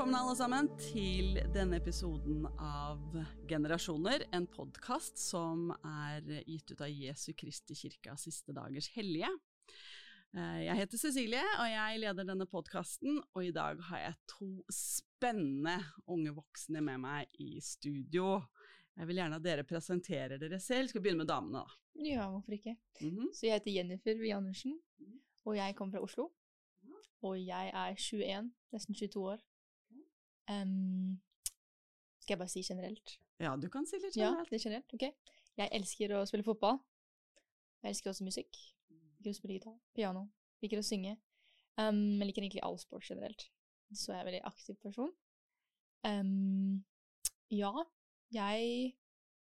velkommen alle sammen til denne episoden av Generasjoner, en podkast som er gitt ut av Jesu Kristi kirka siste dagers hellige. Eh, Jeg heter Cecilie, og jeg leder denne podkasten, og i dag har jeg to spennende unge voksne med meg i studio. Jeg vil gjerne at dere presenterer dere selv. Skal vi begynne med damene, da? Ja, hvorfor ikke? Mhm. Så jeg heter Jennifer Wie Andersen, og jeg kommer fra Oslo. Og jeg er 21, nesten 22 år. Em, skal jeg bare si generelt? Ja, du kan si litt Ja, generelt. det er generelt, ok. Jeg elsker å spille fotball. Jeg elsker også musikk. Liker å spille gitar, piano. Liker å synge. Um, jeg liker egentlig all sport generelt. Så jeg er en veldig aktiv person. Um, ja, jeg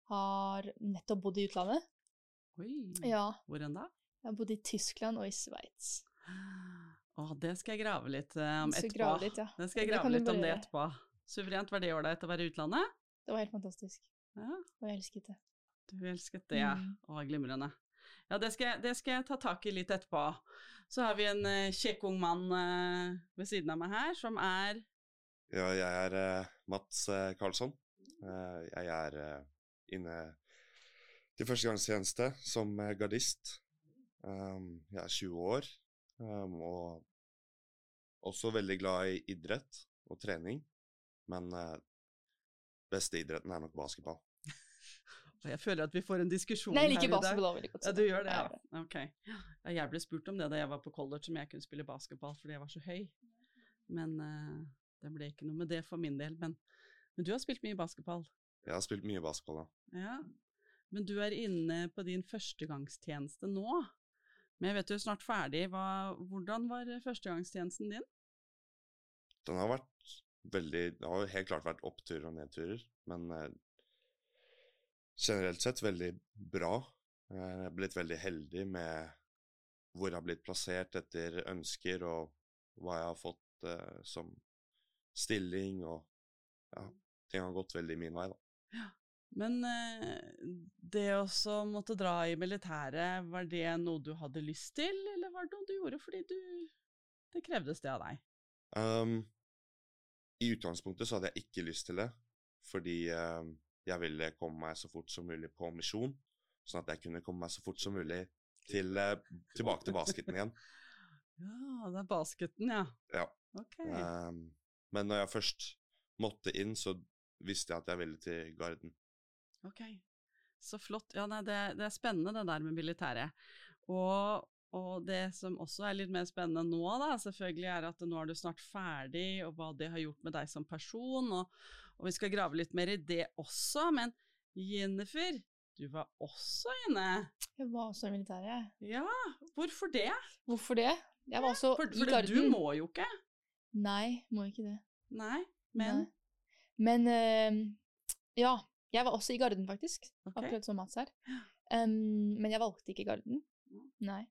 har nettopp bodd i utlandet. Oi, Ja, hvor enn da? jeg har bodd i Tyskland og i Sveits. Å, det skal jeg grave litt eh, om etterpå. grave litt, ja. Det skal jeg grave kan litt om det etterpå. Suverent, var det ålreit å være i utlandet? Det var helt fantastisk. Ja, Og jeg elsket det. du elsket det, ja. Mm. Å, glimrende. Ja, det skal, jeg, det skal jeg ta tak i litt etterpå. Så har vi en uh, kjekk ung mann uh, ved siden av meg her, som er Ja, jeg er uh, Mats eh, Karlsson. Eh, jeg er inne til førstegangstjeneste som gardist. Um, jeg er 20 år um, og også veldig glad i idrett og trening. Men eh, beste idretten er nok basketball. Jeg føler at vi får en diskusjon Nei, like her liker i dag. basketball også veldig godt. Ja, du gjør det, ja. Ok. Ja, jeg ble spurt om det da jeg var på college, om jeg kunne spille basketball fordi jeg var så høy. Men eh, det ble ikke noe med det for min del. Men, men du har spilt mye basketball. Jeg har spilt mye basketball, ja. Ja. Men du er inne på din førstegangstjeneste nå. Men jeg vet du er snart ferdig. Hva, hvordan var førstegangstjenesten din? Den har vært veldig Det har jo helt klart vært oppturer og nedturer, men eh, generelt sett veldig bra. Eh, Jeg er blitt veldig heldig med hvor jeg har blitt plassert etter ønsker, og hva jeg har fått eh, som stilling, og ja, ting har gått veldig min vei, da. Men eh, det å måtte dra i militæret, var det noe du hadde lyst til, eller var det noe du gjorde fordi du Det krevdes det av deg? Um, I utgangspunktet så hadde jeg ikke lyst til det, fordi um, jeg ville komme meg så fort som mulig på misjon, sånn at jeg kunne komme meg så fort som mulig til, uh, tilbake til basketen igjen. Ja, det er basketen, ja. Ja. Ok. Um, men når jeg først måtte inn, så visste jeg at jeg ville til Garden. Ok, så flott. Ja, nei, det, det er spennende det der med militæret. Og, og det som også er litt mer spennende nå, da, selvfølgelig er at nå er du snart ferdig, og hva det har gjort med deg som person, og, og vi skal grave litt mer i det også. Men Jennifer, du var også inne. Jeg var også i militæret. Ja, hvorfor det? Hvorfor det? Jeg var også For, i for Garden. du må jo ikke. Nei, må ikke det. Nei, men Nei. Men eh, ja, jeg var også i Garden, faktisk. Ok. Akkurat som Mats her. Um, men jeg valgte ikke Garden. Nei.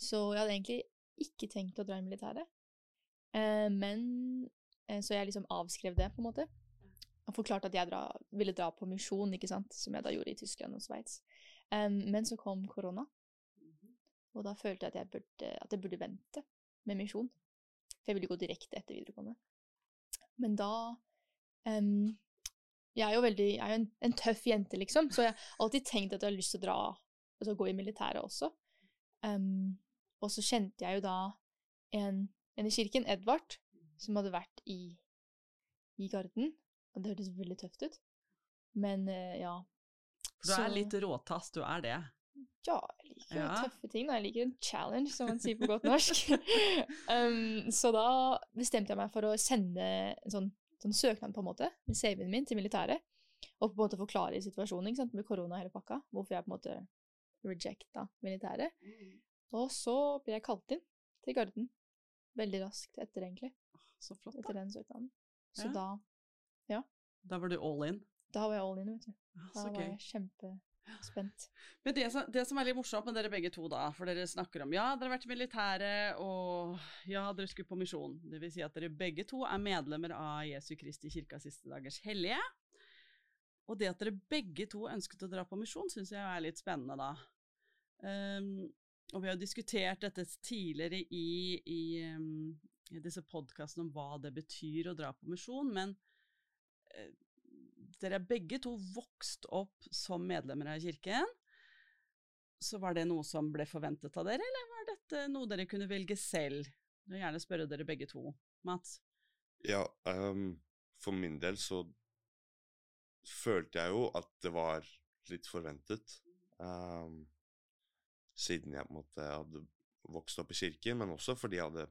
Så jeg hadde egentlig ikke tenkt å dra i militæret. Uh, men eh, Så jeg liksom avskrev det, på en måte. Og forklarte at jeg dra, ville dra på misjon, ikke sant, som jeg da gjorde i Tyskland og Sveits. Um, men så kom korona, og da følte jeg at jeg burde, at jeg burde vente med misjon. For jeg ville gå direkte etter videregående. Men da em, Jeg er jo veldig, jeg er en, en tøff jente, liksom, så jeg har alltid tenkt at jeg har lyst til å dra, altså gå i militæret også. Um, og så kjente jeg jo da en, en i kirken, Edvard, som hadde vært i, i Garden. Og det hørtes veldig tøft ut. Men uh, ja. Du er Så- litt råtass, du er det. Ja, jeg liker Ja. tøffe ting. Da. Jeg liker en challenge, som man sier på godt norsk. um, så da bestemte jeg meg for å sende en sånn, sånn søknad på en måte, med CV-en min til militæret, og på en måte forklare situasjonen sant, med korona og hele pakka, hvorfor jeg på en måte rejecta militæret. Og så ble jeg kalt inn til Garden. Veldig raskt etter, egentlig. Så flott, da. Etter den søknaden. Så Ja. da, Da var du all in. da var jeg all in, vet du. Da så var gøy. jeg kjempespent. Men det som, det som er litt morsomt med dere begge to, da, for dere snakker om ja, dere har vært i militæret, og ja, dere skulle på misjon. Det vil si at dere begge to er medlemmer av Jesu Kristi kirka siste dagers hellige. Og det at dere begge to ønsket å dra på misjon, syns jeg er litt spennende, da. Um, og vi har diskutert dette tidligere i, i, um, i disse podkastene om hva det betyr å dra på misjon, men eh, dere er begge to vokst opp som medlemmer av kirken. Så var det noe som ble forventet av dere, eller var dette noe dere kunne velge selv? Jeg vil gjerne spørre dere begge to. Mats? Ja, um, for min del så følte jeg jo at det var litt forventet. Um, siden jeg på en måte hadde vokst opp i kirken, men også fordi jeg hadde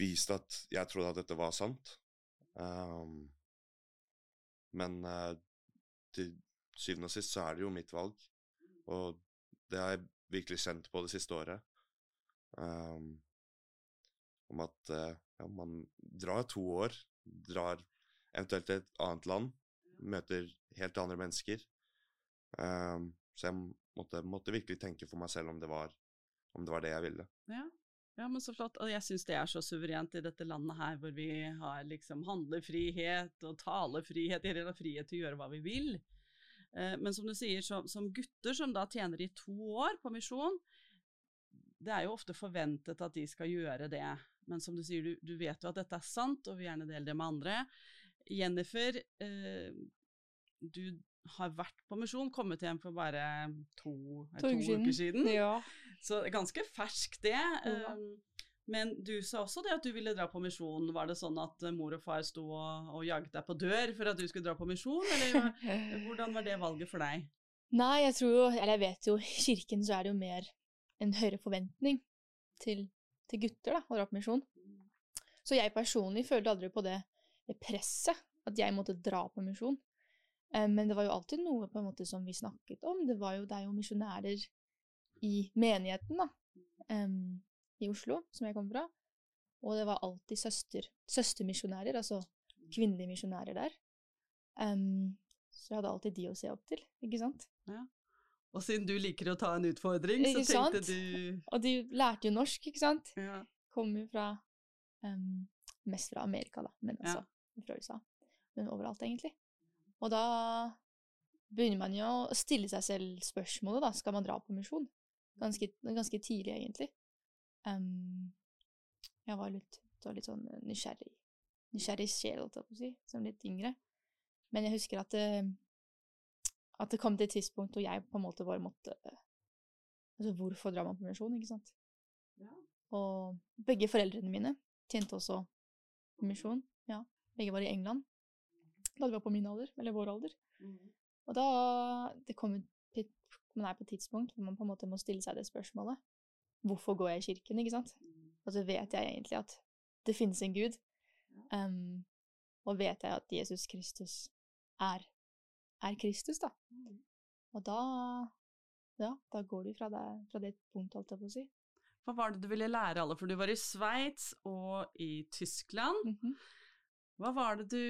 vist at jeg trodde at dette var sant. Um, men uh, til syvende og sist så er det jo mitt valg, og det har jeg virkelig kjent på det siste året. Um, om at uh, ja, man drar to år, drar eventuelt til et annet land, møter helt andre mennesker. Um, så jeg måtte, måtte, virkelig tenke for meg selv om det var, om det, var det jeg ville. Ja. Ja men så flott. Og jeg syns det er så suverent i dette landet her, hvor vi har liksom handlefrihet og talefrihet, eller frihet til å gjøre hva vi vil. Eh, men som du sier, som, som, gutter som da tjener i to år på misjon, det er jo ofte forventet at de skal gjøre det. Men som du sier, du, du vet jo at dette er sant, og vil gjerne dele det med andre. Jennifer, eh, du har vært på misjon, kommet hjem for bare to, to, to uker siden. Ja. Så ganske fersk det. Ja. Um, men du sa også det at du ville dra på misjon. Var det sånn at uh, mor og far sto og, og jaget deg på dør for at du skulle dra på misjon, eller hvordan var det valget for deg? Nei, jeg tror jo, eller jeg vet jo, i kirken så er det jo mer en høyere forventning til, til gutter da, å dra på misjon. Så jeg personlig følte aldri på det presset, at jeg måtte dra på misjon. Um, men det var jo alltid noe på en måte som vi snakket om. Det, var jo, det er jo misjonærer i menigheten da, um, i Oslo, som jeg kommer fra. Og det var alltid søster, søstermisjonærer, altså kvinnelige misjonærer der. Um, så jeg hadde alltid de å se opp til, ikke sant? Ja. Og siden du liker å ta en utfordring, ikke så tenkte sant? du Og de lærte jo norsk, ikke sant? Ja. Kom jo fra um, Mest fra Amerika, da, men altså ja. fra USA. Men overalt, egentlig. Og da begynner man jo å stille seg selv spørsmålet, da. Skal man dra på misjon? Ganske, ganske tidlig, egentlig. Um, jeg var litt, var litt sånn nysgjerrig. Nysgjerrig sjel, holdt jeg på å si, som litt yngre. Men jeg husker at det, at det kom til et tidspunkt hvor jeg på en måte bare måtte Altså, hvorfor drar man på misjon, ikke sant? Ja. Og begge foreldrene mine tjente også på misjon. Ja, begge var i England da de var på min alder, eller vår alder. Mm. Og da det kommer man er på et tidspunkt hvor man på en måte må stille seg det spørsmålet. Hvorfor går jeg i kirken, ikke sant? Mm. Og så vet jeg egentlig at det finnes en Gud. Um, og vet jeg at Jesus Kristus er, er Kristus, da. Mm. Og da ja, da går du fra det, fra det punktet, holdt jeg på å si. Hva var det du ville lære alle? For du var i Sveits og i Tyskland. Mm -hmm. Hva var det du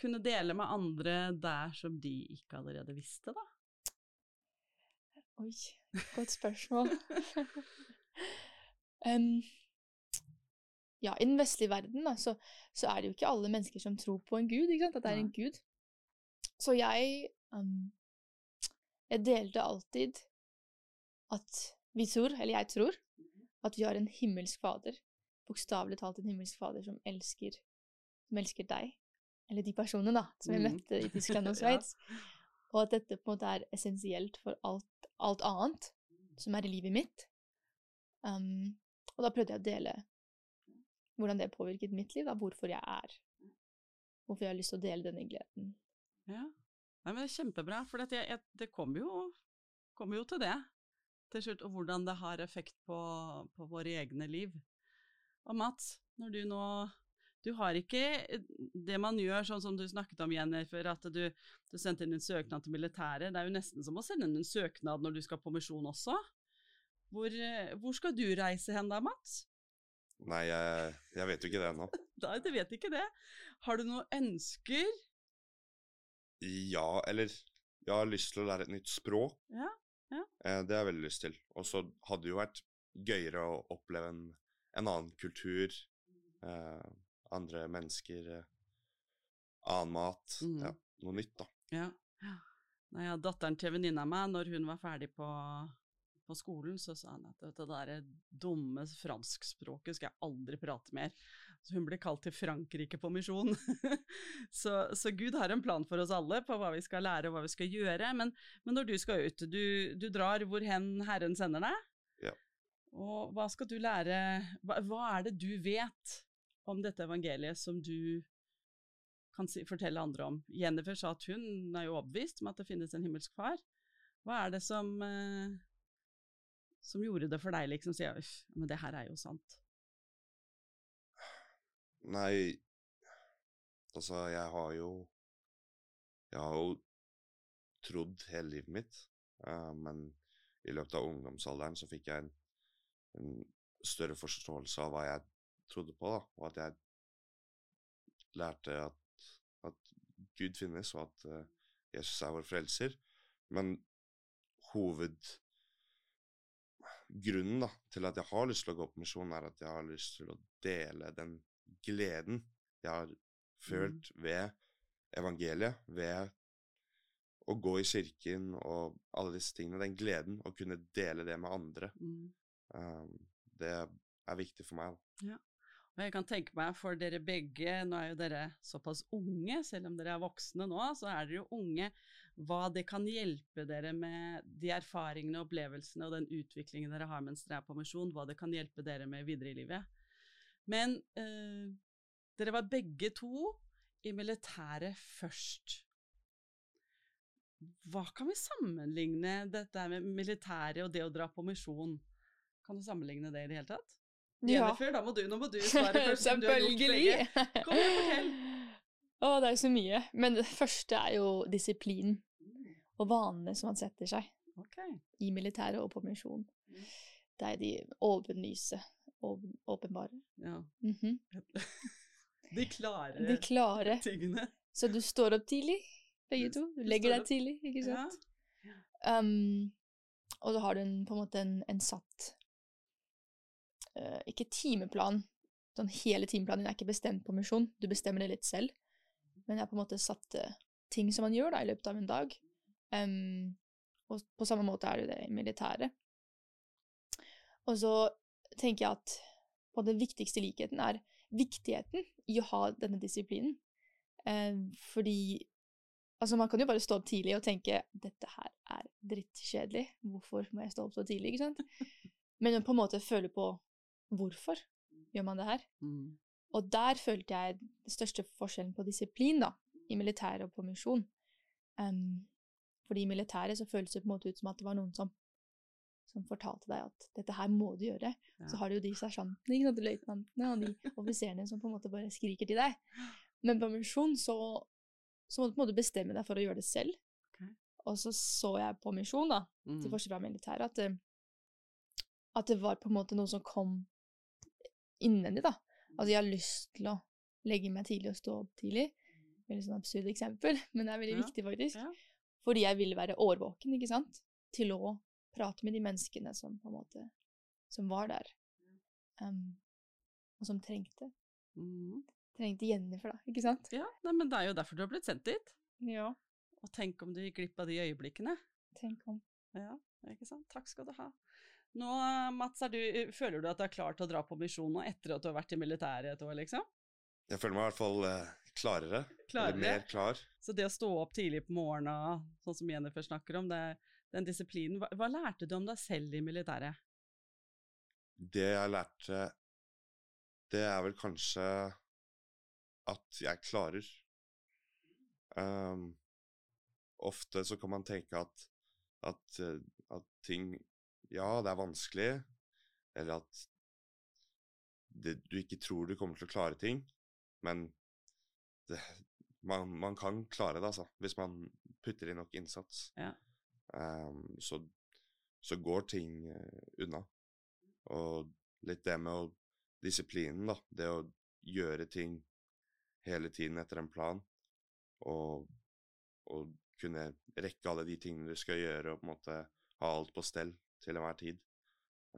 kunne dele med andre der som de ikke allerede visste, da? Oi, godt spørsmål. um, ja, i den vestlige verden da, så, så, er det jo ikke alle mennesker som tror på en gud, ikke sant? at det er en gud. Så jeg um, Jeg delte alltid at vi tror, eller jeg tror, at vi har en himmelsk fader. Bokstavelig talt en himmelsk fader som elsker som elsker deg, eller de personene da, som jeg mm. møtte i Tyskland og Sveits, ja. og at dette på en måte er essensielt for alt, alt annet som er i livet mitt. Um, og da prøvde jeg å dele hvordan det påvirket mitt liv, da, hvorfor jeg er. Hvorfor jeg har lyst til å dele denne gleden. Ja, Nei, men det er kjempebra, for jeg, det kommer jo, kom jo, til det til slutt, og hvordan det har effekt på, på våre egne liv. Og Mats, når du nå du har ikke eh, det man gjør, sånn som du snakket om, Jennifer, at du, du sendte inn en søknad til militæret. Det er jo nesten som å sende inn en søknad når du skal på misjon også. Hvor, eh, hvor, skal du reise hen da, Mats? Nei, jeg, jeg vet jo ikke det ennå. Nei, du vet ikke det. Har du noen ønsker? Ja, eller Jeg har lyst til å lære et nytt språk. Ja, ja. Eh, det har jeg veldig lyst til. Og så hadde det jo vært gøyere å oppleve en, en annen kultur. Eh, andre mennesker, eh, annen mat. Mm. Ja, noe nytt, da. Ja. Nei, ja, datteren til venninna mi, når hun var ferdig på, på skolen, så sa hun at det der dumme franskspråket skal jeg aldri prate mer. Så hun ble kalt til Frankrike på misjon. så, så, Gud har en plan for oss alle på hva vi skal lære og hva vi skal gjøre. Men, men når du skal ut, du, du drar hvor hen Herren sender deg. Ja. Og hva skal du lære hva, hva er det du vet om dette evangeliet som du kan si, fortelle andre om. Jennifer sa at hun er jo overbevist om at det finnes en himmelsk far. Hva er det som, eh, som gjorde det for deg, liksom? Si, Uff, men det her er jo sant. Nei, altså, jeg har jo Jeg har jo trodd hele livet mitt, uh, men i løpet av ungdomsalderen så fikk jeg en, en større forståelse av hva jeg trodde på, da, og at jeg lærte at Gud finnes, og at uh, Jesus er vår frelser. Men hovedgrunnen da, til at jeg har lyst til å gå på misjon, er at jeg har lyst til å dele den gleden jeg har følt mm. ved evangeliet, ved å gå i kirken og alle disse tingene. Den gleden, å kunne dele det med andre. Mm. Um, det er viktig for meg. Ja. Og jeg kan tenke meg for dere begge, nå er jo dere såpass unge, selv om dere er voksne nå, så er dere jo unge, hva det kan hjelpe dere med de erfaringene, og opplevelsene og den utviklingen dere har mens dere er på misjon, hva det kan hjelpe dere med videre i livet. Men eh, dere var begge to i militæret først. Hva kan vi sammenligne dette med militæret og det å dra på misjon? Kan du sammenligne det i det hele tatt? Jennifer, da må du, nå må du svare først. Selvfølgelig! Kom igjen, fortell. Å, det er så mye. Men det første er jo disiplinen og vanene som man setter seg okay. i militæret og på misjon. Det er de åpenlyse, åpenbare. Ja. Mm -hmm. de klare, de klare tingene. Så du står opp tidlig, begge to. Du legger deg tidlig, ikke sant? Ja. Um, og så har du en, på en måte en, en satt Ikke timeplan. Sånn hele timeplanen din er ikke bestemt på misjon. Du bestemmer det litt selv. Men jeg har på en måte satt uh, ting som man gjør da, i løpet av en dag. Um, og på samme måte er det det i militæret. Og så tenker jeg at på den viktigste likheten er viktigheten i å ha denne disiplinen. Um, fordi Altså, man kan jo bare stå opp tidlig og tenke 'dette her er drittkjedelig', hvorfor må jeg stå opp så tidlig, ikke sant? Men på en måte føle på Hvorfor gjør man det her? Mm. Og der følte jeg den største forskjellen på disiplin da, i militæret og på misjon. Um, fordi i militæret så føles det på en måte ut som at det var noen som, som fortalte deg at dette her må du gjøre. Ja. Så har du jo de sersjantene, løytnantene og de offiserene som på en måte bare skriker til deg. Men på misjon så, så må du på en måte bestemme deg for å gjøre det selv. Okay. Og så så jeg på misjon, da, mm. til forskjell fra militæret, at, at det var på en måte noe som kom innvendig, da. Altså, jeg har lyst til å legge meg tidlig og stå opp tidlig. Veldig sånn absurd eksempel, men det er veldig ja. viktig, faktisk. Ja. Fordi jeg ville være årvåken, ikke sant, til å prate med de menneskene som på en måte som var der, um, og som trengte. Mm. Trengte Jennifer, da, ikke sant? Ja, nei, men det er jo derfor du har blitt sendt dit. Ja. Og tenk om du gikk glipp av de øyeblikkene. Tenk om. Ja, ikke sant. Takk skal du ha. Nå, Mats, du, føler du at du er klar til å dra på misjon nå etter at du har vært i militæret et år, liksom? Jeg føler meg i hvert fall eh, klarere. klarere. Eller mer klar. Så det å stå opp tidlig på morgenen, sånn som Jennifer snakker om, det, den disiplinen hva, hva, lærte du om deg selv i militæret? Det jeg lærte, det er vel kanskje at jeg klarer. Um, ofte så kan man tenke at, at, eh, at ting ja, det er vanskelig, eller at det, du ikke tror du kommer til å klare ting, men det, man, man, kan klare det, altså, hvis man putter inn nok innsats. Ja. Um, så, så, går ting uh, unna. Og litt det med å, disiplinen, da. Det å gjøre ting hele tiden etter en plan, og, og kunne rekke alle de tingene du skal gjøre, og på en måte ha alt på stell til enhver tid.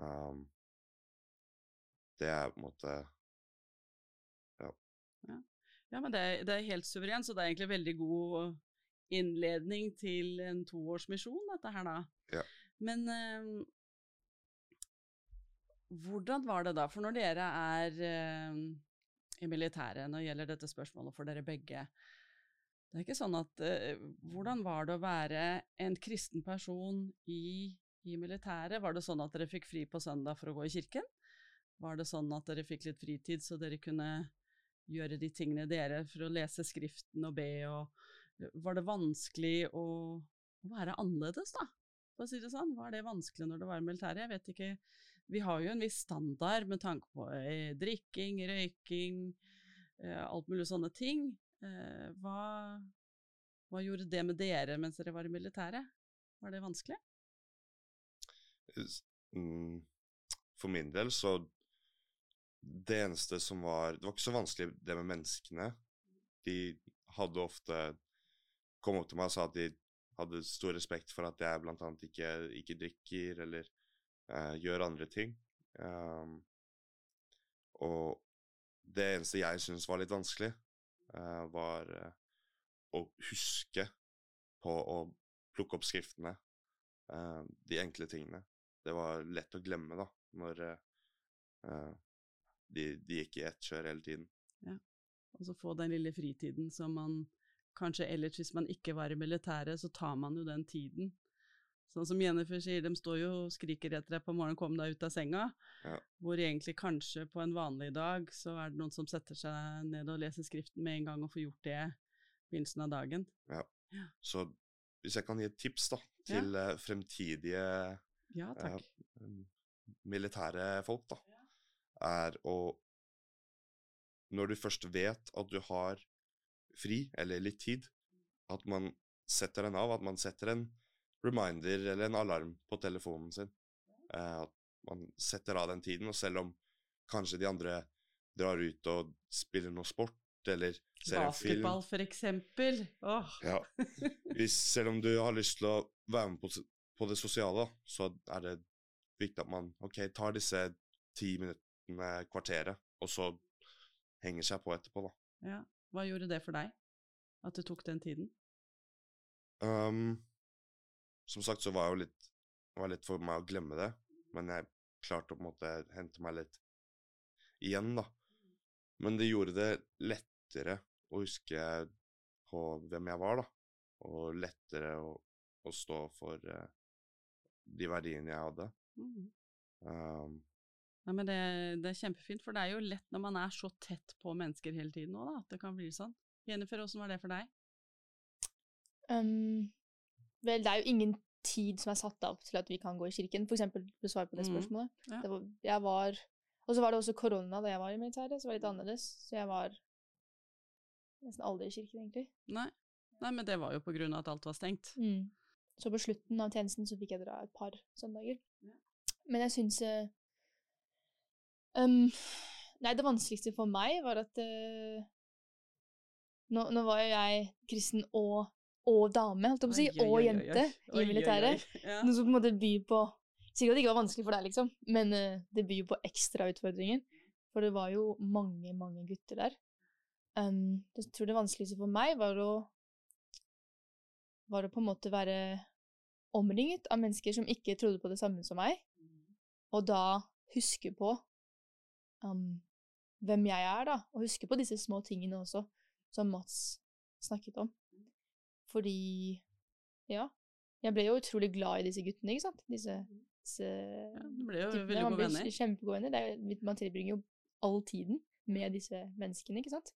Um, det er på en måte ja. ja. ja men det er, det er, helt suverent, så det er egentlig veldig god innledning til en toårsmisjon, dette her da. Ja. Men um, hvordan var det da? For når dere er eh, i militæret, nå gjelder dette spørsmålet for dere begge, det er ikke sånn at eh, Hvordan var det å være en kristen person i, i militæret? Var det sånn at dere fikk fri på søndag for å gå i kirken? Var det sånn at dere fikk litt fritid, så dere kunne gjøre de tingene dere for å lese Skriften og be, og var det vanskelig å, være annerledes, da? For å si det sånn, var det vanskelig når det var i militæret? Jeg vet ikke. Vi har jo en viss standard med tanke på eh, drikking, røyking, eh, alt mulig sånne ting. Eh, hva, hva gjorde det med dere mens dere var i militæret? Var det vanskelig? Mm, for min del så Det eneste som var Det var ikke så vanskelig det med menneskene. De hadde ofte kom opp til meg og sa at de hadde stor respekt for at jeg bl.a. Ikke, ikke drikker eller uh, gjør andre ting. Um, og det eneste jeg syntes var litt vanskelig, uh, var uh, å huske på å plukke opp skriftene. de enkle tingene. Det var lett å glemme, da, når de, de, gikk i ett kjør hele tiden. Ja. Og så få den lille fritiden som man kanskje ellers, hvis man ikke var i militæret, så tar man jo den tiden. Sånn som Jennifer sier, de står jo og skriker etter deg på morgenen, kom deg ut av senga. Ja. Hvor egentlig kanskje på en vanlig dag så er det noen som setter seg ned og leser Skriften med en gang og får gjort det i begynnelsen av dagen. Ja. ja. Så hvis jeg kan gi et tips da, til ja. Eh, fremtidige ja, eh, militære folk, da, er å Når du først vet at du har fri, eller litt tid, at man setter den av, at man setter en reminder eller en alarm på telefonen sin. Eh, at man setter av den tiden, og selv om kanskje de andre drar ut og spiller noe sport, eller ser en film Basketball, for eksempel. Åh. Ja. Hvis, selv om du har lyst til å være med på, på, det sosiale, så er det viktig at man ok, tar disse ti minuttene, kvarteret, og så henger seg på etterpå, da. Ja. Hva gjorde det for deg, at du tok den tiden? Um, som sagt så var det litt, var litt for meg å glemme det, men jeg klarte å på en måte hente meg litt igjen, da. Men det gjorde det lettere å huske på hvem jeg var, da. Og lettere å, å stå for uh, de verdiene jeg hadde. Mm. Um, ja, men det, det, er kjempefint, for det er jo lett når man er så tett på mennesker hele tiden òg, at det kan bli sånn. Jennifer, åssen var det for deg? Um, vel, det er jo ingen tid som er satt av til at vi kan gå i kirken, for eksempel, for å svare på det mm. spørsmålet. Mm, ja. det var, jeg var Og så var det også korona da jeg var i militæret, så var det litt annerledes. Så jeg var nesten aldri i kirken, egentlig. Nei, Nei men det var jo på grunn av at alt var stengt. Mm. Så på slutten av tjenesten så fikk jeg dra et par søndager. Ja. Men jeg syns Um, nei, det vanskeligste for meg var at uh, nå, nå, var jo jeg kristen og, og dame, holdt jeg på å si, oi, oi, og jente oi, i militæret. Ja. Noe som på en måte byr på Sikkert det ikke var vanskelig for deg, liksom, men uh, det byr på ekstra utfordringer. For det var jo mange, mange gutter der. Um, jeg tror det vanskeligste for meg var å var å på en måte være omringet av mennesker som ikke trodde på det samme som meg, og da huske på um, hvem jeg er, da, og huske på disse små tingene også, som Mats snakket om. Fordi ja, jeg ble jo utrolig glad i disse guttene, ikke sant? Disse, disse ja, Du ble jo veldig gode venner. Man kjempegode venner. Er, man tilbringer jo all tiden med disse menneskene, ikke sant?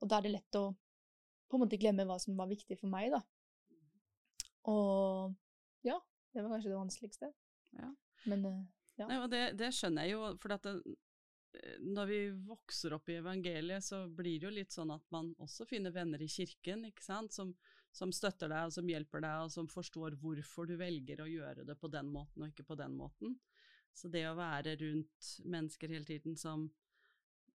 Og da er det lett å på en måte glemme hva som var viktig for meg, da. Og ja, det var kanskje det vanskeligste. Ja. Men uh, ja. Nei, det, det, skjønner jeg jo, for det, når vi vokser opp i evangeliet, så blir det jo litt sånn at man også finner venner i kirken, ikke sant, som, som, støtter deg, og som hjelper deg, og som forstår hvorfor du velger å gjøre det på den måten og ikke på den måten. Så det å være rundt mennesker hele tiden som,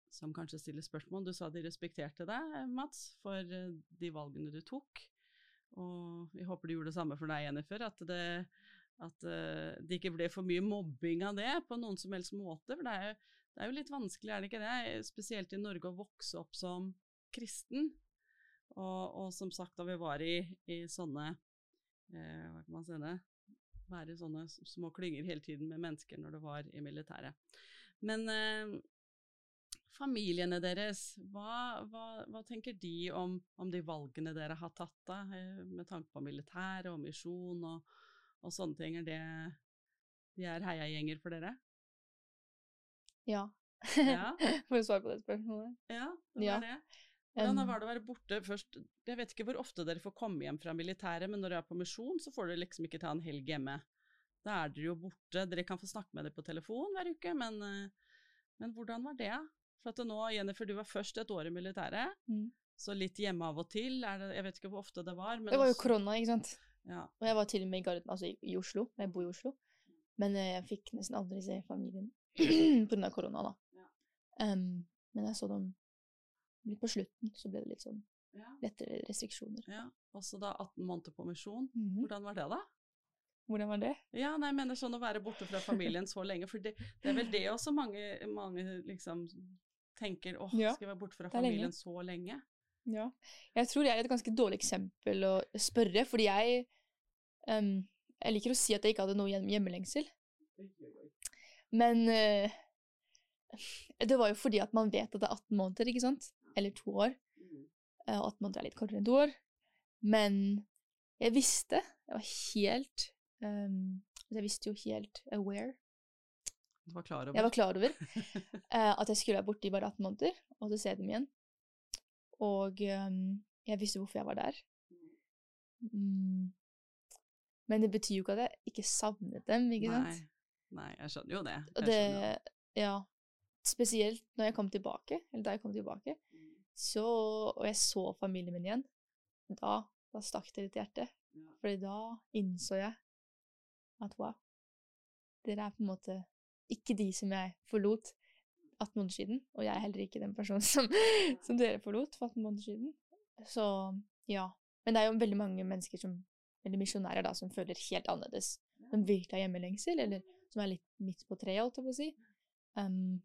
som kanskje stiller spørsmål Du sa de respekterte deg, Mats, for eh, de valgene du tok. Og vi håper de gjorde det samme for deg, Jennifer. At det, at uh, det ikke ble for mye mobbing av det på noen som helst måte. For det er jo det er jo litt vanskelig, er det ikke det, spesielt i Norge, å vokse opp som kristen. Og, og som sagt, da vi var i, i sånne eh, Hva kan man si det? være i sånne små klynger hele tiden med mennesker når du var i militæret. Men eh, familiene deres, hva, hva, hva, tenker de om, om, de valgene dere har tatt, da, eh, med tanke på militæret og misjon og, og, sånne ting? Er det de er heiagjenger for dere? Ja. ja. For å svare på det spørsmålet. Ja, det var ja. det. Hvordan var det å være borte først Jeg vet ikke hvor ofte dere får komme hjem fra militæret, men når dere er på misjon, så får dere liksom ikke ta en helg hjemme. Da er dere jo borte. Dere kan få snakke med dere på telefon hver uke, men, eh, men hvordan var det? For at nå, Jennifer, du var først et år i militæret, mm. så litt hjemme av og til. Det, jeg vet ikke hvor ofte det var. det var jo korona, ikke sant. Ja. Og jeg var til og med i Garden, altså i, i Oslo. Jeg bor i Oslo. Men eh, jeg fikk nesten aldri se familien pga. korona, da. Ja. Um, men jeg så dem litt på slutten, så ble det litt sånn ja. lettere restriksjoner. Ja, Også da 18 måneder på misjon. Mm -hmm. Hvordan var det, da? Hvordan var det? Ja, nei, jeg mener sånn å være borte fra familien så lenge. For det, det er vel det også mange, mange liksom tenker åh, ja, skal jeg være borte fra familien lenge. så lenge? Ja. Jeg tror jeg er et ganske dårlig eksempel å spørre, fordi jeg um, Jeg liker å si at jeg ikke hadde noe hjemmelengsel. Men uh, det var jo fordi at man vet at det er 18 måneder, ikke sant? eller to år. Uh, 18 måneder er litt kortere enn to år. Men jeg visste, jeg var helt um, Jeg visste jo helt aware. Du var klar over? Jeg var klar over uh, at jeg skulle være borte i bare 18 måneder, og så se dem igjen. Og um, jeg visste hvorfor jeg var der. Mm. Men det betyr jo ikke at jeg ikke savnet dem, ikke Nei. sant? Nei, jeg skjønner jo det. Jeg det jo. Ja. Spesielt når jeg kom tilbake, eller da jeg kom tilbake, så, og jeg så familien min igjen, da, da stakk det litt i hjertet. Ja. Fordi da innså jeg at wow, dere er på en måte ikke de som jeg forlot 18 måneder siden, og jeg er heller ikke den personen som, som dere forlot for 18 måneder siden. Så ja. Men det er jo veldig mange mennesker som, eller misjonærer da, som føler helt annerledes. Som virkelig har hjemmelengsel, eller som er litt midt på treet, holdt jeg på å si. Um,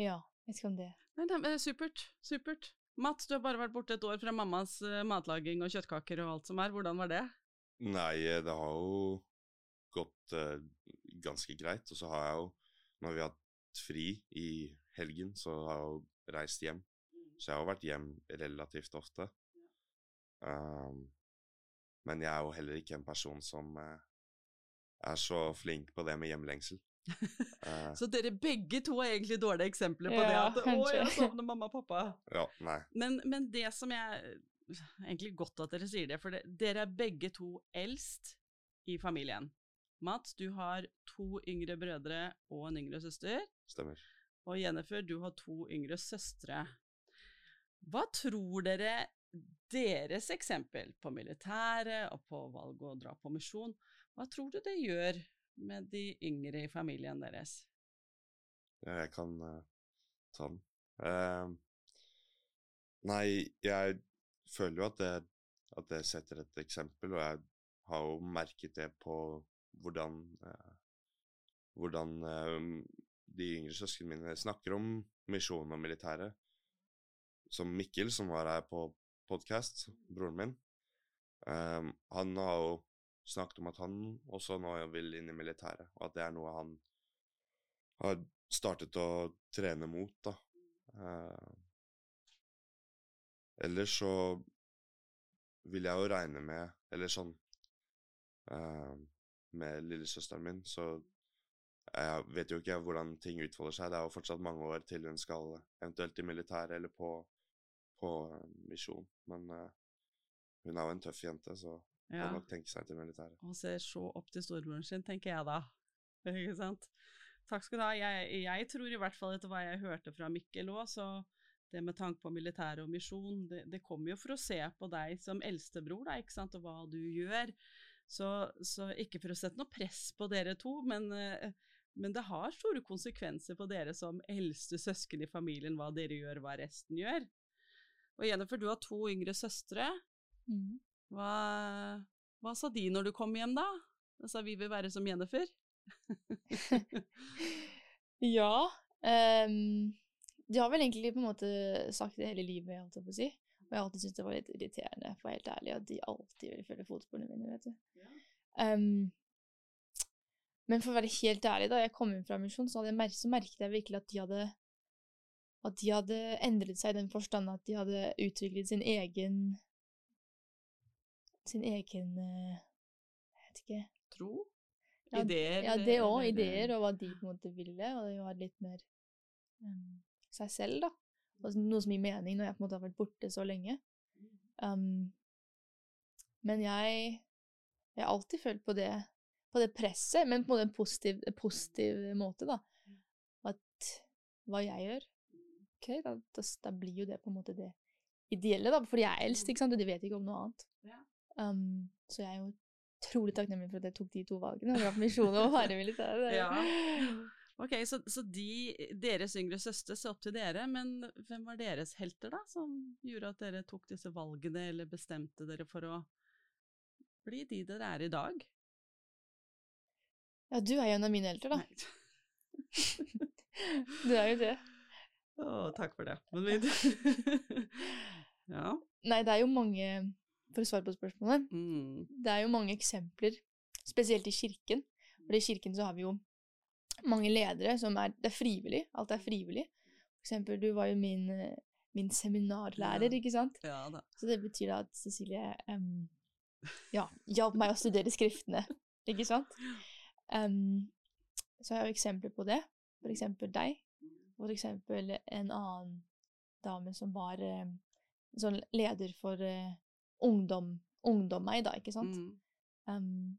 ja, jeg vet ikke om det Nei, det er supert. Supert. Mats, du har bare vært borte et år fra mammas uh, matlaging og kjøttkaker og alt som er. Hvordan var det? Nei, eh, det har jo gått uh, ganske greit. Og så har jeg jo, når vi har hatt fri i helgen, så har jeg jo reist hjem. Så jeg har jo vært hjem relativt ofte. Um, men jeg er jo heller ikke en person som uh, er så flink på det med hjemlengsel. Uh, så dere begge to er egentlig dårlige eksempler på ja, det. At 'Å, jeg savner mamma og pappa'. Ja, nei. Men, men, det som jeg Egentlig godt at dere sier det, for det, dere er begge to eldst i familien. Mats, du har to yngre brødre og en yngre søster. Stemmer. Og Jennifer, du har to yngre søstre. Hva tror dere deres eksempel på militæret og på valg å dra på misjon, hva tror du det gjør med de yngre i familien deres? Jeg kan uh, ta den. Uh, nei, jeg føler jo at det, at det, setter et eksempel, og jeg har jo merket det på hvordan uh, hvordan de yngre søsknene mine snakker om misjonen og militæret. Som Mikkel, som var her på podkast, broren min, han har jo snakket om at han også nå vil inn i militæret, og at det er noe han har startet å trene mot, da. Eh, ellers så vil jeg jo regne med, eller sånn eh, Med lillesøsteren min, så jeg vet jo ikke hvordan ting utfolder seg. Det er jo fortsatt mange år til hun skal eventuelt i militæret eller på, på misjon. Men uh, hun er jo en tøff jente, så ja. Kan nok tenke seg til militæret. Og ser så opp til storebroren sin, tenker jeg da. Ikke sant? Takk skal du ha. Jeg, jeg, tror i hvert fall etter hva jeg hørte fra Mikkel òg, så det med tanke på militæret og misjon, det, det kommer jo for å se på deg som eldstebror, da, ikke sant, og hva du gjør. Så, så ikke for å sette noe press på dere to, men, eh, men det har store konsekvenser på dere som eldste søsken i familien, hva dere gjør, hva resten gjør. Og Jennifer, du har to yngre søstre. Mm. Hva, hva sa de når du kom hjem, da? Da sa vi vil være som Jennifer. ja. Um, de har vel egentlig på en måte sagt det hele livet, holdt jeg på å si. Og jeg har alltid syntes det var litt irriterende, for helt ærlig, at de alltid vil følge fotsporene mine, vet du. Ja. Um, men for å være helt ærlig, da jeg kom inn fra misjon, så, jeg så merket jeg virkelig at de hadde at de hadde endret seg i den forstand at de hadde utviklet sin egen sin egen eh, Jeg vet ikke Tro? Ja, Ideer? Ja, det òg. Ideer, og hva de på en måte ville. Og det var litt mer um, seg selv, da. Og noe som gir mening når jeg på en måte har vært borte så lenge. Um, men jeg jeg har alltid følt på det, på det presset, men på en positiv, positiv måte, da. At hva jeg gjør ok, da, da, da blir jo det på en måte det ideelle, da. Fordi jeg er eldst, ikke sant, og de vet ikke om noe annet. Um, så jeg er jo utrolig takknemlig for at jeg tok de to valgene. Og dra på misjon og være. Er- Ja. Ok, Så, så de, deres yngre søster så opp til dere, men hvem var deres helter, da, som gjorde at dere tok disse valgene, eller bestemte dere for å bli de dere er i dag? Ja, du er jo en av mine helter, da. Du er jo det. Å, takk for det. Men vi Ja. Nei, det er jo mange For å svare på spørsmålet. Mm. Det er jo mange eksempler, spesielt i kirken. For i kirken så har vi jo mange ledere som er Det er frivillig. Alt er frivillig. For eksempel, du var jo min, min seminarlærer, Ja. ikke sant? Ja da. Så det betyr da at Cecilie um, ja, hjalp meg å studere skriftene, ikke sant? Um, så har jeg jo eksempler på det. For eksempel deg. For eksempel en annen dame som var em, sånn leder for uh, ungdom, ungdom meg, da, ikke sant? Mm. Um,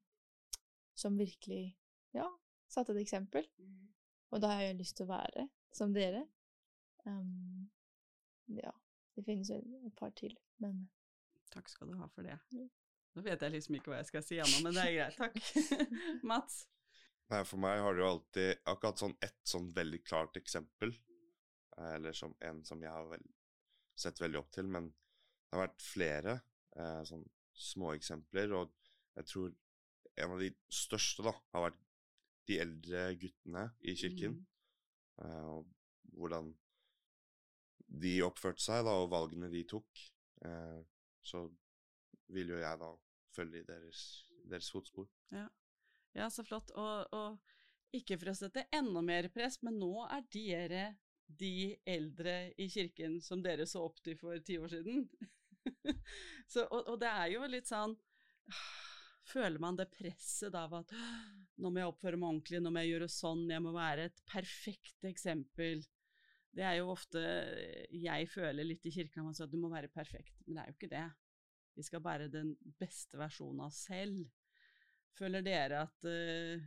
som virkelig, ja, satte et eksempel. Og da har jeg lyst til å være som dere. Um, ja, det finnes jo et par til, men Takk skal du ha for det. Nå vet jeg liksom ikke hva jeg skal si ennå, men det er greit. Takk. Mats? Nei, for meg har det jo alltid akkurat sånn ett sånn veldig klart eksempel, eller som en som jeg har vel, sett veldig opp til, men det har vært flere eh, sånn små eksempler, og jeg tror en av de største da, har vært de eldre guttene i kirken, Mm. eh, og hvordan de oppførte seg da, og valgene de tok, eh, så vil jo jeg da følge i deres, deres fotspor. Ja, så flott. Og, og ikke for å sette enda mer press, men nå er dere de eldre i kirken som dere så opp til for ti år siden. så, og, og det er jo litt sånn Føler man det presset av at nå må jeg oppføre meg ordentlig, nå må jeg gjøre sånn, jeg må være et perfekt eksempel. Det er jo ofte jeg føler litt i kirken, at du må være perfekt, men det er jo ikke det. Vi skal bære den beste versjonen av oss selv. Føler dere at uh,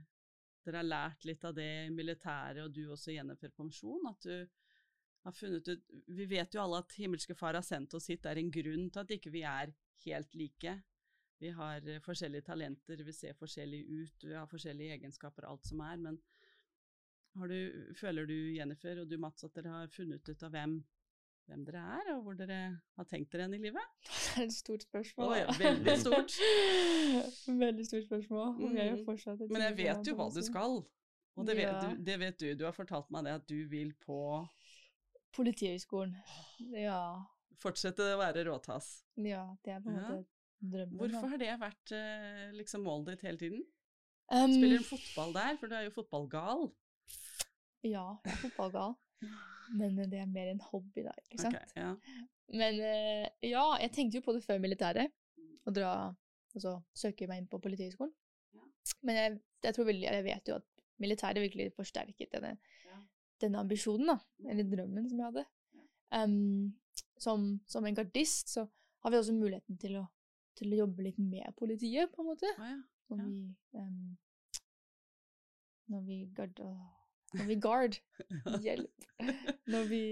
dere har lært litt av det i militæret, og du også gjennomfører pensjon? At du har funnet ut Vi vet jo alle at himmelske Far har sendt oss hit. Det er en grunn til at ikke vi er helt like. Vi har eh, forskjellige talenter, vi ser forskjellig ut, vi har forskjellige egenskaper, alt som er. Men har du, føler du, Jennifer og du Mats, at dere har funnet ut av hvem, hvem dere er, og hvor dere har tenkt dere hen i livet? det er et stort spørsmål. Å ja, veldig stort. veldig stort spørsmål. Mm. jeg Men jeg vet jo hva du skal. Og det vet, Ja. du, det vet du. Du har fortalt meg det at du vil på Politihøgskolen. Ja. fortsette å være råtass. ja, det er på en måte drømmen. Hvorfor har det vært eh, liksom målet ditt hele tiden? Um, Spiller du fotball der, for du er jo fotballgal. Ja, jeg er fotballgal. Men eh, det er mer en hobby, da. ikke sant? Okay, ja. Men eh, ja, jeg tenkte jo på det før militæret. Å dra Altså søke meg inn på Politihøgskolen. Ja. Men jeg, jeg tror veldig Jeg vet jo at militæret virkelig forsterket denne, Ja. denne ambisjonen, da. Eller drømmen som jeg hadde. Um, som, som en gardist så har vi også muligheten til å, til å jobbe litt med politiet, på en måte. Ah, ja. Når Ja. vi um, Når vi guard, Når vi guard. Hjelp. Når vi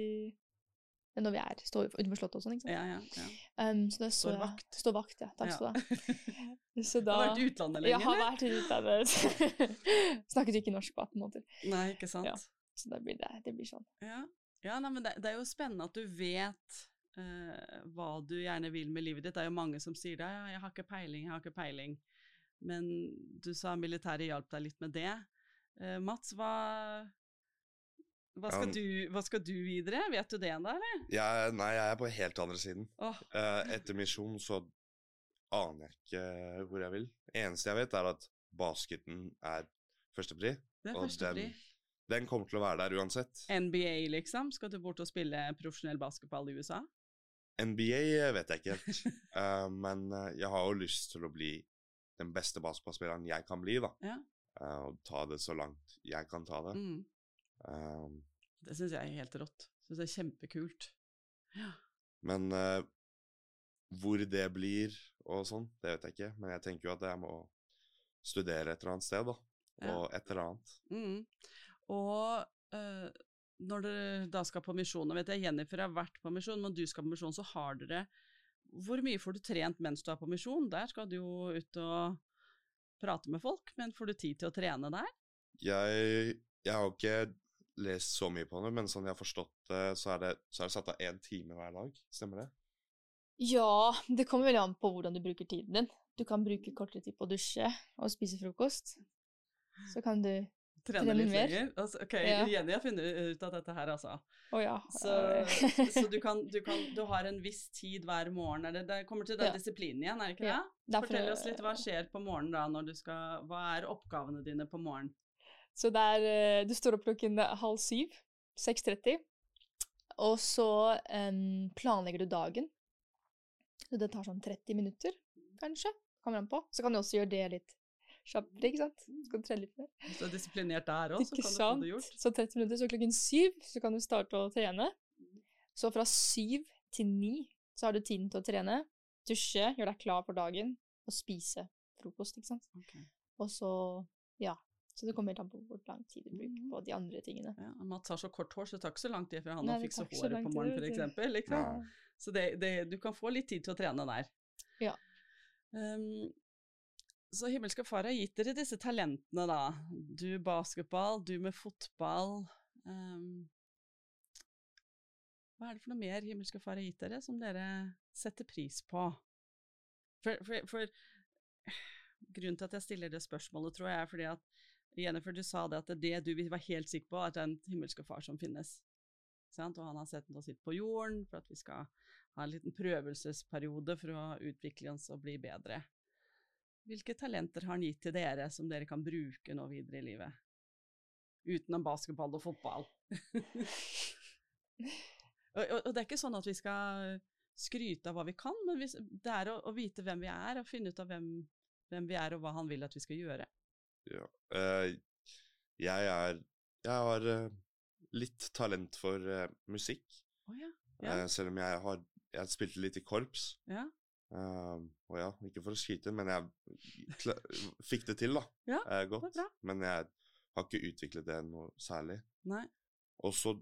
Når vi er står utenfor slottet og sånn, ikke sant. ja, ja, ja. Um, så det så Står jeg- vakt. Står vakt, ja. Takk skal du ha. Så da har vært i utlandet Jeg lenge, har vært i utlandet. Snakket ikke norsk på 18 måneder. Nei, ikke sant? Så da blir det, det blir sånn. Ja, ja nei, men det, det er jo spennende at du vet eh, hva du gjerne vil med livet ditt. Det er jo mange som sier det, ja, jeg har ikke peiling, jeg har ikke peiling. Men du sa militæret hjalp deg litt med det. Uh, Mats, hva, hva, skal du, hva skal du videre? Vet du det ennå, eller? Jeg, nei, jeg er på helt andre siden. Oh. Etter misjon så aner jeg ikke hvor jeg vil. Eneste jeg vet, er at basketen er førstepri. Det er førstepri. den, den kommer til å være der uansett. NBA, liksom? Skal du bort og spille profesjonell basketball i USA? NBA vet jeg ikke helt. uh, men eh, jeg har jo lyst til å bli den beste basketballspilleren jeg kan bli, da. Ja. Uh, og ta det så langt jeg kan ta det. Mm. Um, Det syns jeg er helt rått. Syns det er kjempekult. Ja. men uh, hvor det blir og sånn, det vet jeg ikke. Men jeg tenker jo at jeg må studere et eller annet sted, da. Ja. Og et eller annet. Mm. Og når dere da skal på misjon, og vet jeg Jennifer har vært på misjon, men du skal på misjon, så har dere Hvor mye får du trent mens du er på misjon? Der skal du jo ut og prate med folk, men får du tid til å trene der? Jeg, jeg har ikke lest så mye på det, men sånn jeg har forstått det, så er det, så er det satt av én time hver dag. Stemmer det? Ja, det kommer veldig an på hvordan du bruker tiden din. Du kan bruke kortere tid på å dusje og spise frokost. Så kan du Trene litt mer. lenger? Altså, ok, Ja. Jenny har funnet ut av dette her, altså. Oh, ja. Så, så du, kan, du, kan, du har en viss tid hver morgen. Det, det kommer til den Ja. disiplinen igjen, er det ikke det? Derfor- Fortell oss litt hva skjer på morgenen da, når du skal Hva er oppgavene dine på morgenen? Så det er eh, Du står opp klokken halv syv. 6.30. Og så um, planlegger du dagen. Så det tar sånn 30 minutter, kanskje. Kommer an på. Så kan du også gjøre det litt kjappere, ikke sant. Så kan du trene litt mer. Hvis du er disiplinert der òg, så kan kan du få det gjort. Så 30 minutter, så klokken syv så kan du starte å trene. Så fra syv til ni så har du tiden til å trene, dusje, gjøre deg klar for dagen og spise frokost, ikke sant. Okay. Og så, ja. Så det kommer helt an på hvor lang tid du bruker Mhm. på de andre tingene. Ja, Mats har så kort hår, så det tar ikke så lang tid for han Nei, å det fikse tar ikke så håret på morgenen, f.eks. Liksom. Ja. Så det, det, du kan få litt tid til å trene der. Ja. Um, så himmelske far har gitt dere disse talentene, da. Du basketball, du med fotball. Um, hva er det for noe mer himmelske far har gitt dere, som dere setter pris på? For, for, for grunnen til at jeg stiller det spørsmålet, tror jeg, er fordi at Jennifer, du sa det at det det du var helt sikker på, at det er en himmelske far som finnes. Og han har sett oss hit på jorden for at vi skal ha en liten prøvelsesperiode for å utvikle oss og bli bedre. Hvilke talenter har han gitt til dere som dere kan bruke nå videre i livet? Utenom basketball og fotball. og, og, og det er ikke sånn at vi skal skryte av hva vi kan, men vi, det er å, å vite hvem vi er, og finne ut av hvem, hvem vi er og hva han vil at vi skal gjøre. Ja. Uh, jeg er Jeg har uh, litt talent for uh, musikk. Oh, ja. Ja. Selv om jeg har Jeg spilte litt i korps. ja. Eh, og ja, ikke for å skyte, men jeg fikk det til, da. Ja, uh, godt. Men jeg har ikke utviklet det noe særlig. Nei. Og så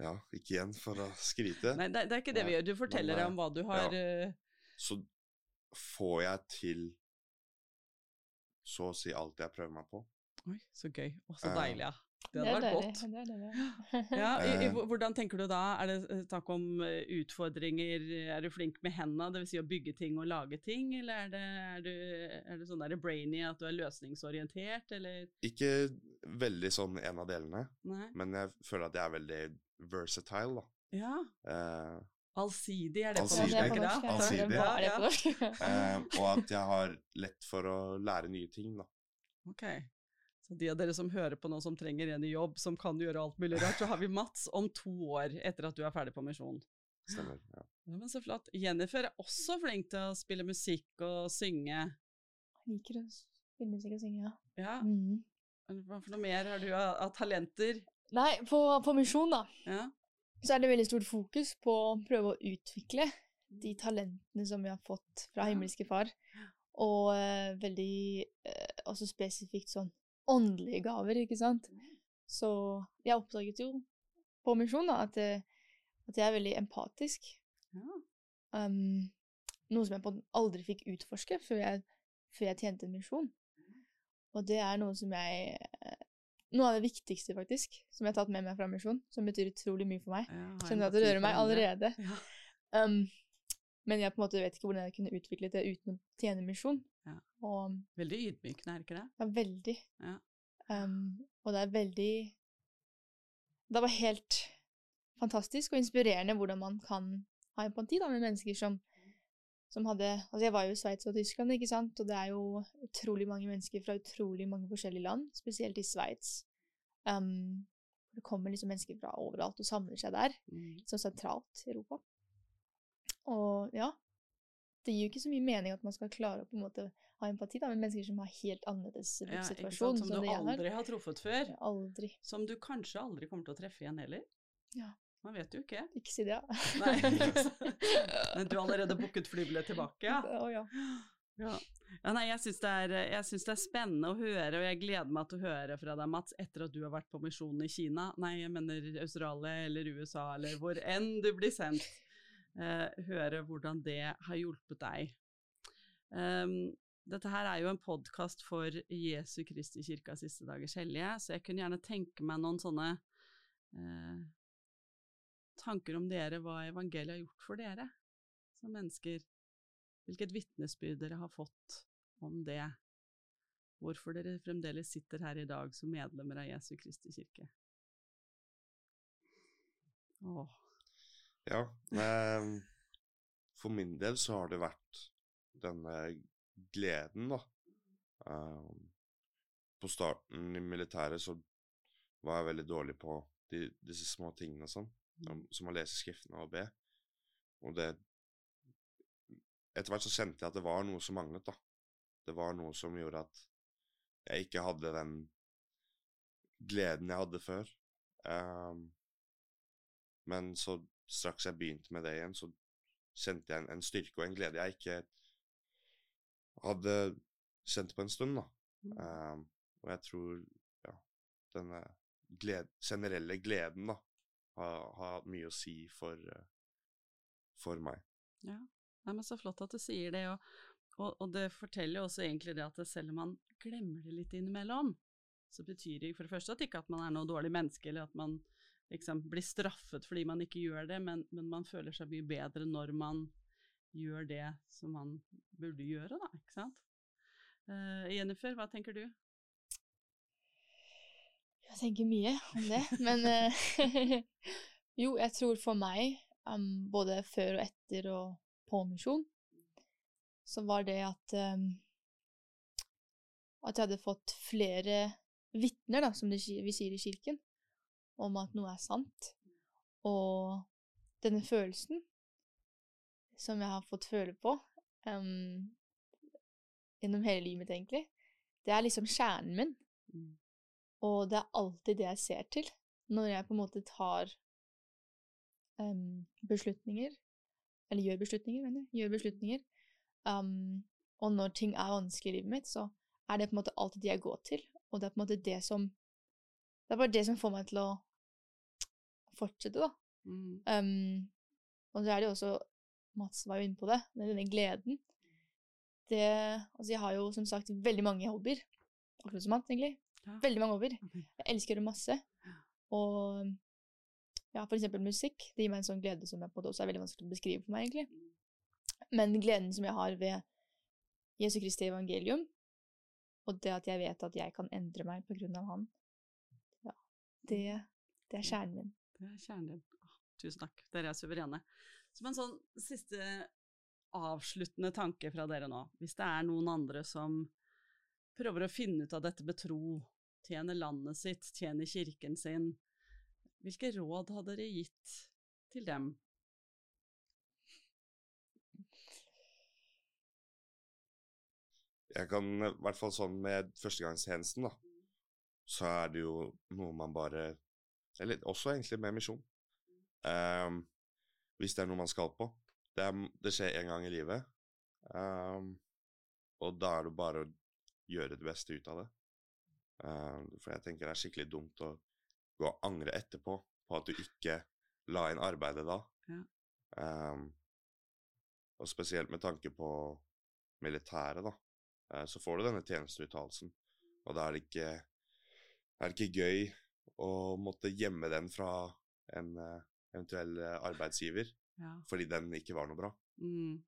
Ja, ikke igjen for å skryte. Nei, det, det er ikke det vi gjør. Du forteller men, om hva du har ja. Så får jeg til så å si alt jeg prøver meg på. Oi, så gøy. Å, så Eh, deilig, ja. Det Det hadde er vært deilig. godt. Det er. Ja, i, i, Eh. hvordan tenker du da? Er det eh, snakk om eh, utfordringer? Er du flink med hendene, dvs. Si å bygge ting og lage ting? Eller er det, er du, er det sånn der brainy at du er løsningsorientert, eller? Ikke veldig sånn en av delene, Nei? men jeg føler at jeg er veldig versatile, da. Ja. Uh, Allsidig, er det på norsk? Ja, det det? Allsidig. ja. Eh, og at jeg har lett for å lære nye ting, da. Ok. Så de av dere som hører på nå som trenger en i jobb, som kan gjøre alt mulig rart, så har vi Mats om to år etter at du er ferdig på misjon. Stemmer. Ja. Ja, men så flott. Jennifer er også flink til å spille musikk og synge. Jeg liker å spille musikk og synge, ja. Ja, Mm. hva for noe mer har du av, talenter? Nei, på, på misjon, da, Ja. så er det veldig stort fokus på å prøve å utvikle de talentene som vi har fått fra himmelske far. Og uh, veldig uh, også spesifikt sånn åndelige gaver, ikke sant. Så jeg oppdaget jo på misjon da, at, eh, at jeg er veldig empatisk. ja. Um, noe som jeg på aldri fikk utforske før jeg, før jeg tjente en misjon. Og det er noe som jeg eh, Noe av det viktigste, faktisk, som jeg har tatt med meg fra misjon, som betyr utrolig mye for meg. Ja, Kjenner at det rører meg allerede. Ja. Um, men jeg på en måte vet ikke hvordan jeg kunne utviklet det uten å tjene misjon. Ja. Og Veldig ydmykende, er det ikke det? ja, veldig. Ja. Um, og det er veldig Det var helt fantastisk og inspirerende hvordan man kan ha empati da, med mennesker som, som hadde Altså, jeg var jo i Sveits og Tyskland, ikke sant, og det er jo utrolig mange mennesker fra utrolig mange forskjellige land, spesielt i Sveits. Um, det kommer liksom mennesker fra overalt og samler seg der, Mm. så sentralt i Europa. Og ja, det gir jo ikke så mye mening at man skal klare å på en måte ha empati da, med mennesker som har helt annerledes livssituasjon. Ja, Som du det aldri har truffet før. Aldri. Som du kanskje aldri kommer til å treffe igjen heller. Ja. Man vet jo ikke. Ikke si det, ja. Nei. Men du har allerede booket flybillett tilbake, ja? Å, ja. Ja. ja nei, jeg syns det, det er spennende å høre, og jeg gleder meg til å høre fra deg, Mats, etter at du har vært på misjon i Kina, nei, jeg mener Australia eller USA, eller hvor enn du blir sendt. Eh, høre hvordan det har hjulpet deg. Um, dette her er jo en podkast for Jesu Kristi kirka siste dagers hellige, så jeg kunne gjerne tenke meg noen sånne eh, tanker om dere, hva evangeliet har gjort for dere som mennesker. Hvilket vitnesbyrd dere har fått om det. Hvorfor dere fremdeles sitter her i dag som medlemmer av Jesu Kristi kirke. Åh, Ja. for min del så har det vært denne gleden, da. Ehm, på starten i militæret så var jeg veldig dårlig på de, disse små tingene og sånn, som- som å lese skriftene og be. Og det Etter hvert så kjente jeg at det var noe som manglet, da. Det var noe som gjorde at jeg ikke hadde den gleden jeg hadde før. Um, men så straks jeg begynte med det igjen, så kjente jeg en, en styrke og en glede jeg ikke hadde kjent på en stund, da. Mm. Um, og jeg tror, ja, denne gled, generelle gleden, da, har, har hatt mye å si for, eh, for meg. Ja, Nei, men så flott at du sier det, og, og, og det forteller jo også egentlig det at selv om man glemmer det litt innimellom, så betyr det for det første at ikke at man er noe dårlig menneske, eller at man liksom blir straffet fordi man ikke gjør det, men, men man føler seg mye bedre når man gjør det som man burde gjøre, da, ikke sant? Uh, Jennifer, hva tenker du? Jeg tenker mye om det, men uh, jo, jeg tror for meg, um, både før og etter og på misjon, så var det at um, at jeg hadde fått flere vitner, da, som vi sier i kirken, om at noe er sant. Og denne følelsen som jeg har fått føle på um, gjennom hele livet mitt, egentlig, det er liksom kjernen min. Mm. Og det er alltid det jeg ser til når jeg på en måte tar um, beslutninger, eller gjør beslutninger, mener jeg, gjør beslutninger. Um, og når ting er vanskelig i livet mitt, så er det på en måte alltid det jeg går til. Og det er på en måte det som Det er bare det som får meg til å fortsette, da. Mm. Um, og så er det jo også Mats var jo inne på det, med denne gleden. Det Altså, jeg har jo som sagt veldig mange hobbyer. Akkurat som han, egentlig. Ja. Veldig mange hobbyer. Jeg elsker å gjøre masse. Og ja, for eksempel musikk. Det gir meg en sånn glede som jeg på en måte også er veldig vanskelig å beskrive for meg, egentlig. Men gleden som jeg har ved Jesu Kristi evangelium, og det at jeg vet at jeg kan endre meg på grunn av han, ja, det, det er kjernen min. Det er kjernen din. Tusen takk, dere er suverene. Som en sånn siste avsluttende tanke fra dere nå, hvis det er noen andre som prøver å finne ut av dette med tro, tjene landet sitt, tjene kirken sin, hvilke råd har dere gitt til dem? Jeg kan i hvert fall sånn med førstegangstjenesten, da, så er det jo noe man bare Eller også egentlig med misjon. Um, hvis det er noe man skal på. Det, er, det skjer én gang i livet. um, og da er det bare å gjøre det beste ut av det. Um, for jeg tenker det er skikkelig dumt å gå og angre etterpå på at du ikke la inn arbeidet da. Ja. Og spesielt med tanke på militæret, da Uh, så får du denne tjenesteuttalelsen. Og da er det ikke, er det ikke gøy å måtte gjemme den fra en eh, eventuell eh, arbeidsgiver Ja. fordi den ikke var noe bra. Mm.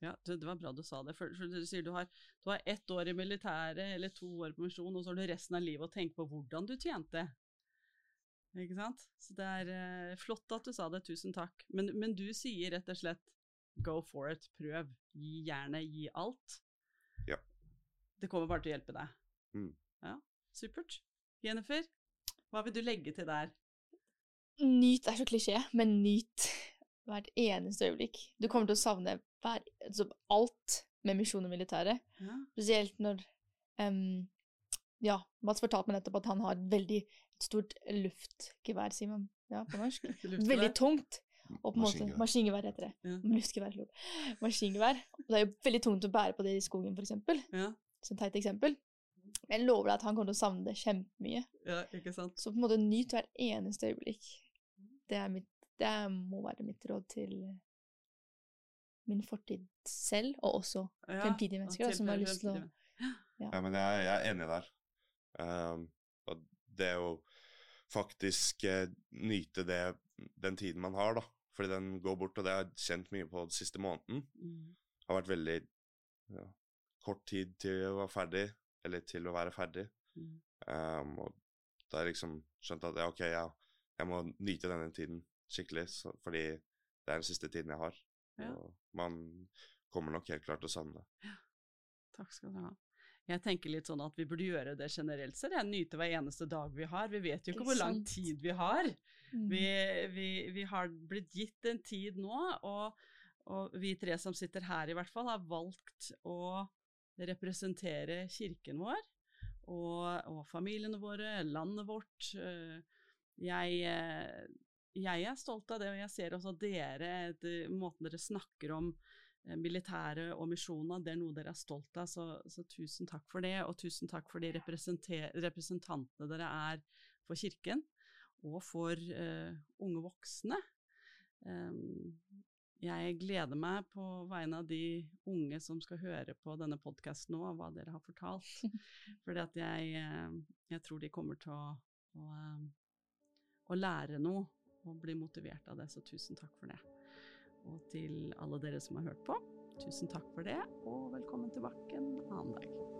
Ja, det, det var bra du sa det. For, for du sier du har, du har ett år i militæret eller to år på misjon, og så har du resten av livet å tenke på hvordan du tjente. Ikke sant? Så det er eh, flott at du sa det, tusen takk. Men, men du sier rett og slett go for it, prøv. Gi jernet, gi alt. Ja. Det kommer bare til å hjelpe deg. Mm. Ja, supert. Jennifer, hva vil du legge til der? Nyt er så klisjé, men nyt hvert eneste øyeblikk. Du kommer til å savne hver, altså alt med misjon og militæret. Ja. Spesielt når um, Ja, Mats fortalte meg nettopp at han har et veldig stort luftgevær, sier man ja, på norsk. Veldig tungt. Og på en måte, Maskingevær. Heter det. Ja. Luftgevær. Maskingevær. Og det er jo veldig tungt å bære på det i skogen, for eksempel. Ja, Som teit eksempel. Men jeg lover deg at han kommer til å savne det kjempemye. ja, ikke sant? Så på en måte nyt hvert eneste øyeblikk. Det, er mitt, det må være mitt råd til min fortid selv, og også Ja, fremtidige mennesker da, som har lyst til å ja. Ja, men jeg, jeg er enig der. Um, og det å faktisk eh, nyte det, den tiden man har, da. Fordi den går bort, og det har jeg kjent mye på den siste måneden. Mm. har vært veldig ja, kort tid til å være ferdig, eller til å være ferdig. Mm. Um, og da har jeg liksom skjønt at ja, ok, ja, jeg må nyte denne tiden skikkelig, så, fordi det er den siste tiden jeg har. Ja. Og man kommer nok helt klart til å savne det. Takk skal du ha. Jeg tenker litt sånn at vi burde gjøre det generelt selv. Jeg nyter hver eneste dag vi har. Vi vet jo Ikke hvor lang tid vi har. Mm. Vi, vi, vi har blitt gitt en tid nå, og, og vi tre som sitter her i hvert fall, har valgt å representere kirken vår og, og familiene våre, landet vårt. Eh, Jeg, eh, jeg er stolt av det, og jeg ser også dere, etter måten dere snakker om eh, militæret og misjonen, det er noe dere er stolt av, så, så tusen takk for det, og tusen takk for de representantene dere er for kirken og for uh, unge voksne. Em, jeg gleder meg på vegne av de unge som skal høre på denne podkasten nå, hva dere har fortalt. Fordi at jeg, eh, jeg tror de kommer til å, å, eh, å lære noe og bli motivert av det, så tusen takk for det. Og til alle dere som har hørt på, tusen takk for det, og velkommen tilbake en annen dag.